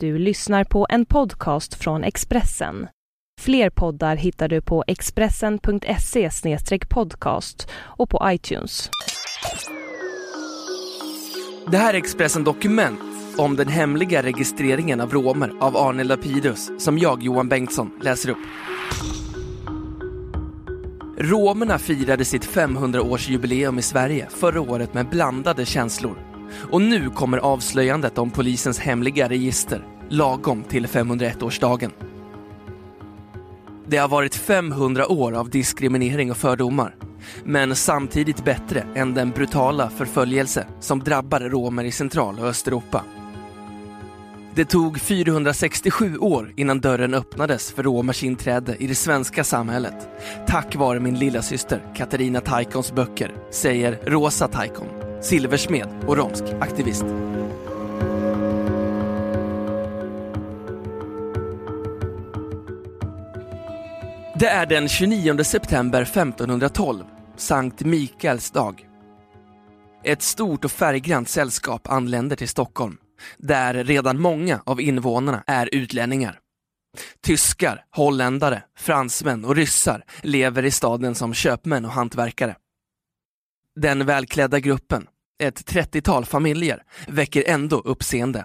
Du lyssnar på en podcast från Expressen. Fler poddar hittar du på expressen.se podcast och på iTunes. Det här är Expressen Dokument om den hemliga registreringen av romer av Arne Lapidus som jag, Johan Bengtsson, läser upp. Romerna firade sitt 500-årsjubileum i Sverige förra året med blandade känslor. Och nu kommer avslöjandet om polisens hemliga register, lagom till 501-årsdagen. Det har varit 500 år av diskriminering och fördomar, men samtidigt bättre än den brutala förföljelse som drabbar romer i Central och Östeuropa. Det tog 467 år innan dörren öppnades för romers inträde i det svenska samhället. Tack vare min lilla syster Katarina Taikons böcker, säger Rosa Taikon, silversmed och romsk aktivist. Det är den 29 september 1512, Sankt Mikaels dag. Ett stort och färggrant sällskap anländer till Stockholm, där redan många av invånarna är utlänningar. Tyskar, holländare, fransmän och ryssar lever i staden som köpmän och hantverkare. Den välklädda gruppen, ett 30-tal familjer, väcker ändå uppseende.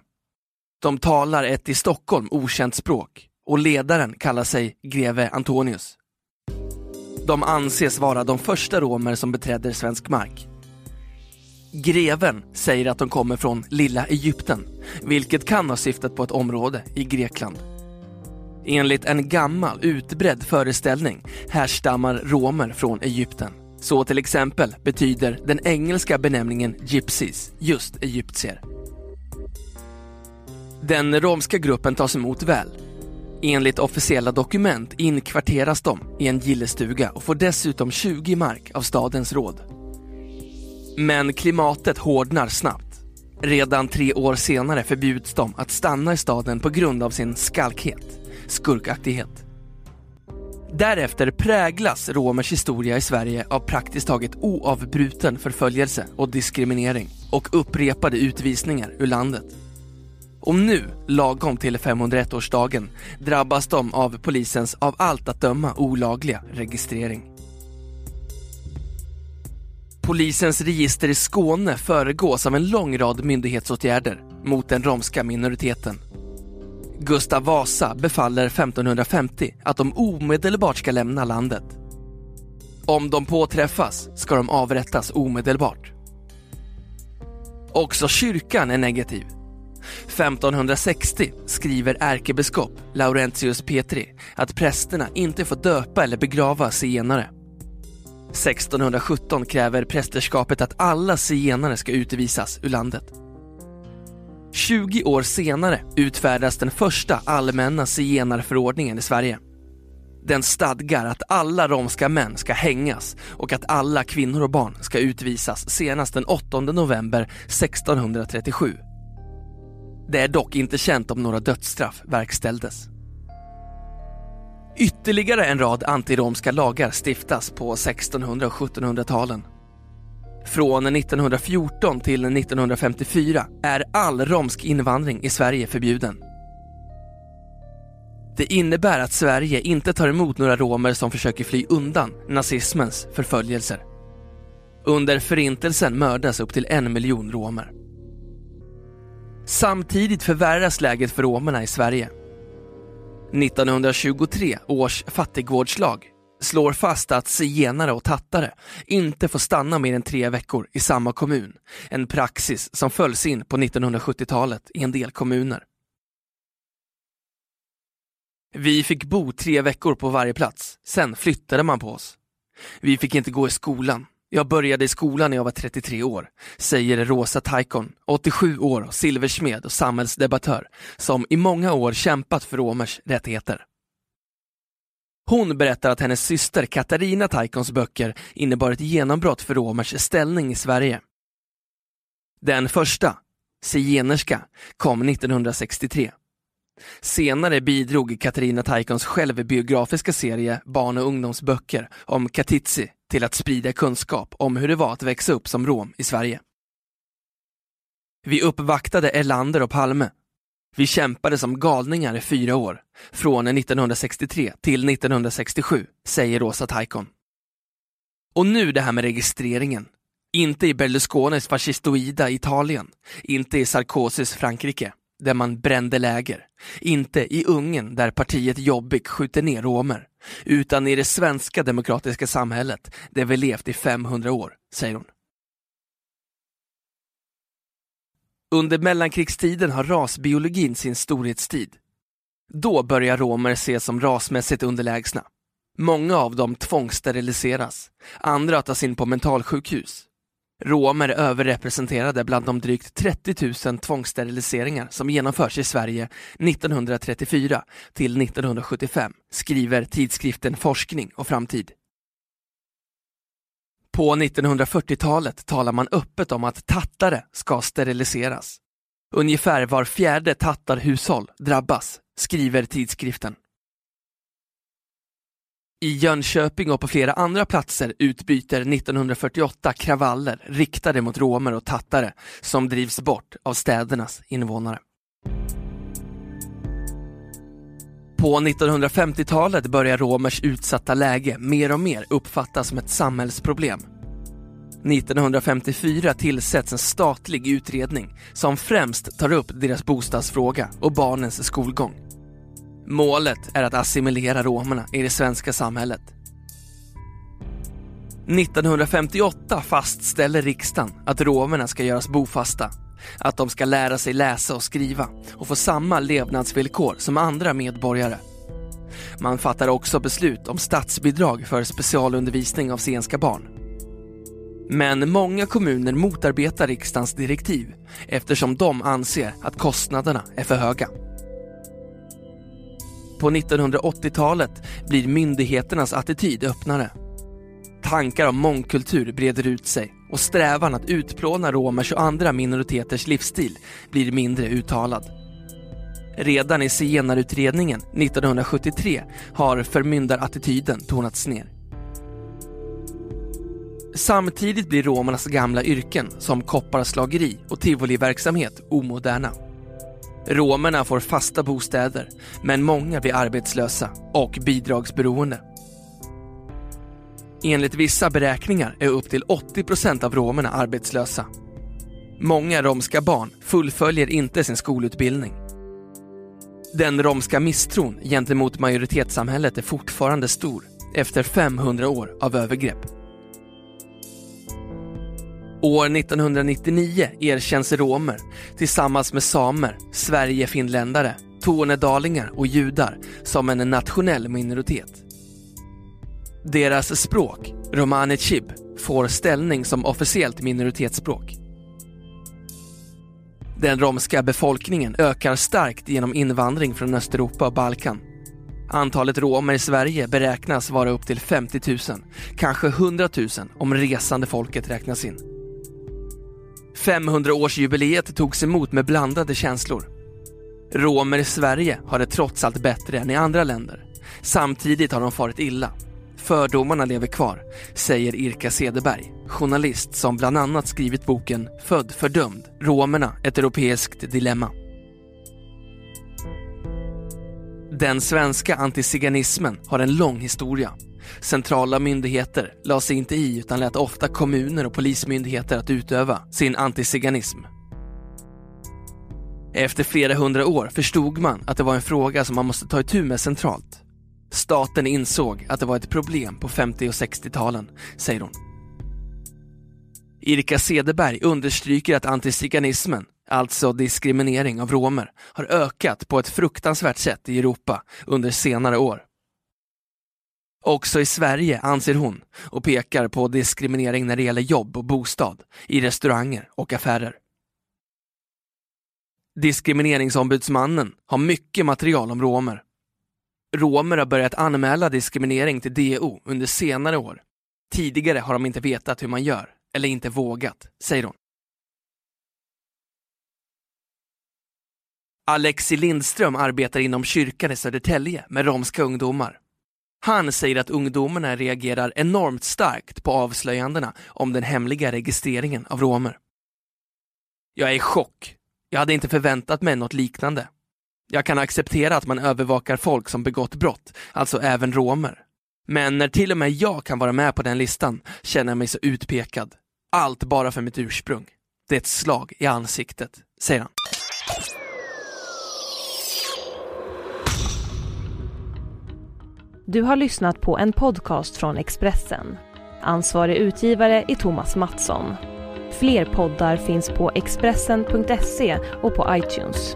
De talar ett i Stockholm okänt språk och ledaren kallar sig greve Antonius. De anses vara de första romer som beträder svensk mark. Greven säger att de kommer från Lilla Egypten, vilket kan ha syftat på ett område i Grekland. Enligt en gammal utbredd föreställning härstammar romer från Egypten. Så till exempel betyder den engelska benämningen gypsies just egyptier. Den romska gruppen tas emot väl. Enligt officiella dokument inkvarteras de i en gillestuga och får dessutom 20 mark av stadens råd. Men klimatet hårdnar snabbt. Redan tre år senare förbjuds de att stanna i staden på grund av sin skalkhet, skurkaktighet. Därefter präglas romers historia i Sverige av praktiskt taget oavbruten förföljelse och diskriminering och upprepade utvisningar ur landet. Och nu, lagom till 501-årsdagen, drabbas de av polisens av allt att döma olagliga registrering. Polisens register i Skåne föregås av en lång rad myndighetsåtgärder mot den romska minoriteten. Gustav Vasa befaller 1550 att de omedelbart ska lämna landet. Om de påträffas ska de avrättas omedelbart. Också kyrkan är negativ. 1560 skriver ärkebiskop Laurentius Petri att prästerna inte får döpa eller begrava zigenare. 1617 kräver prästerskapet att alla zigenare ska utvisas ur landet. 20 år senare utfärdas den första allmänna zigenarförordningen i Sverige. Den stadgar att alla romska män ska hängas och att alla kvinnor och barn ska utvisas senast den 8 november 1637. Det är dock inte känt om några dödsstraff verkställdes. Ytterligare en rad antiromska lagar stiftas på 1600 och 1700-talen. Från 1914 till 1954 är all romsk invandring i Sverige förbjuden. Det innebär att Sverige inte tar emot några romer som försöker fly undan nazismens förföljelser. Under förintelsen mördas upp till en miljon romer. Samtidigt förvärras läget för romerna i Sverige. 1923 års fattigvårdslag slår fast att zigenare och tattare inte får stanna mer än tre veckor i samma kommun. En praxis som följs in på 1970-talet i en del kommuner. Vi fick bo tre veckor på varje plats, sen flyttade man på oss. Vi fick inte gå i skolan. Jag började i skolan när jag var 33 år, säger Rosa Taikon, 87 år, silversmed och samhällsdebattör, som i många år kämpat för romers rättigheter. Hon berättar att hennes syster Katarina Taikons böcker innebar ett genombrott för romers ställning i Sverige. Den första, Zigenerska, kom 1963. Senare bidrog Katarina Taikons självbiografiska serie Barn och ungdomsböcker om Katitzi till att sprida kunskap om hur det var att växa upp som rom i Sverige. Vi uppvaktade Erlander och Palme. Vi kämpade som galningar i fyra år, från 1963 till 1967, säger Åsa Taikon. Och nu det här med registreringen. Inte i Berlusconis fascistoida Italien, inte i Sarkozys Frankrike, där man brände läger, inte i Ungern där partiet Jobbik skjuter ner romer, utan i det svenska demokratiska samhället där vi levt i 500 år, säger hon. Under mellankrigstiden har rasbiologin sin storhetstid. Då börjar romer ses som rasmässigt underlägsna. Många av dem tvångssteriliseras, andra tas in på mentalsjukhus. Romer är överrepresenterade bland de drygt 30 000 tvångssteriliseringar som genomförs i Sverige 1934 till 1975, skriver tidskriften Forskning och framtid. På 1940-talet talar man öppet om att tattare ska steriliseras. Ungefär var fjärde tattarhushåll drabbas, skriver tidskriften. I Jönköping och på flera andra platser utbyter 1948 kravaller riktade mot romer och tattare som drivs bort av städernas invånare. På 1950-talet börjar romers utsatta läge mer och mer uppfattas som ett samhällsproblem. 1954 tillsätts en statlig utredning som främst tar upp deras bostadsfråga och barnens skolgång. Målet är att assimilera romerna i det svenska samhället. 1958 fastställer riksdagen att romerna ska göras bofasta, att de ska lära sig läsa och skriva och få samma levnadsvillkor som andra medborgare. Man fattar också beslut om statsbidrag för specialundervisning av zigenska barn. Men många kommuner motarbetar riksdagens direktiv eftersom de anser att kostnaderna är för höga. På 1980-talet blir myndigheternas attityd öppnare. Tankar om mångkultur breder ut sig och strävan att utplåna romers och andra minoriteters livsstil blir mindre uttalad. Redan i zigenarutredningen 1973 har förmyndarattityden tonats ner. Samtidigt blir romernas gamla yrken som kopparslageri och tivoliverksamhet omoderna. Romerna får fasta bostäder, men många blir arbetslösa och bidragsberoende. Enligt vissa beräkningar är upp till 80 procent av romerna arbetslösa. Många romska barn fullföljer inte sin skolutbildning. Den romska misstron gentemot majoritetssamhället är fortfarande stor efter 500 år av övergrepp. År 1999 erkänns romer tillsammans med samer, sverigefinländare, tornedalingar och judar som en nationell minoritet. Deras språk, romani chib, får ställning som officiellt minoritetsspråk. Den romska befolkningen ökar starkt genom invandring från Östeuropa och Balkan. Antalet romer i Sverige beräknas vara upp till 50 000, kanske 100 000 om resande folket räknas in. 500-årsjubileet togs emot med blandade känslor. Romer i Sverige har det trots allt bättre än i andra länder. Samtidigt har de farit illa. Fördomarna lever kvar, säger Irka Cederberg, journalist som bland annat skrivit boken Född fördömd, romerna, ett europeiskt dilemma. Den svenska antiziganismen har en lång historia. Centrala myndigheter lade sig inte i utan lät ofta kommuner och polismyndigheter att utöva sin antiziganism. Efter flera hundra år förstod man att det var en fråga som man måste ta itu med centralt. Staten insåg att det var ett problem på 50 och 60-talen, säger hon. Irka Cederberg understryker att antiziganismen, alltså diskriminering av romer, har ökat på ett fruktansvärt sätt i Europa under senare år. Också i Sverige, anser hon, och pekar på diskriminering när det gäller jobb och bostad, i restauranger och affärer. Diskrimineringsombudsmannen har mycket material om romer. Romer har börjat anmäla diskriminering till DO under senare år. Tidigare har de inte vetat hur man gör, eller inte vågat, säger hon. Alexi Lindström arbetar inom kyrkan i Södertälje med romska ungdomar. Han säger att ungdomarna reagerar enormt starkt på avslöjandena om den hemliga registreringen av romer. Jag är i chock. Jag hade inte förväntat mig något liknande, jag kan acceptera att man övervakar folk som begått brott, alltså även romer. Men när till och med jag kan vara med på den listan känner jag mig så utpekad. Allt bara för mitt ursprung. Det är ett slag i ansiktet, säger han. Du har lyssnat på en podcast från Expressen. Ansvarig utgivare är Thomas Mattsson. Fler poddar finns på Expressen.se och på iTunes.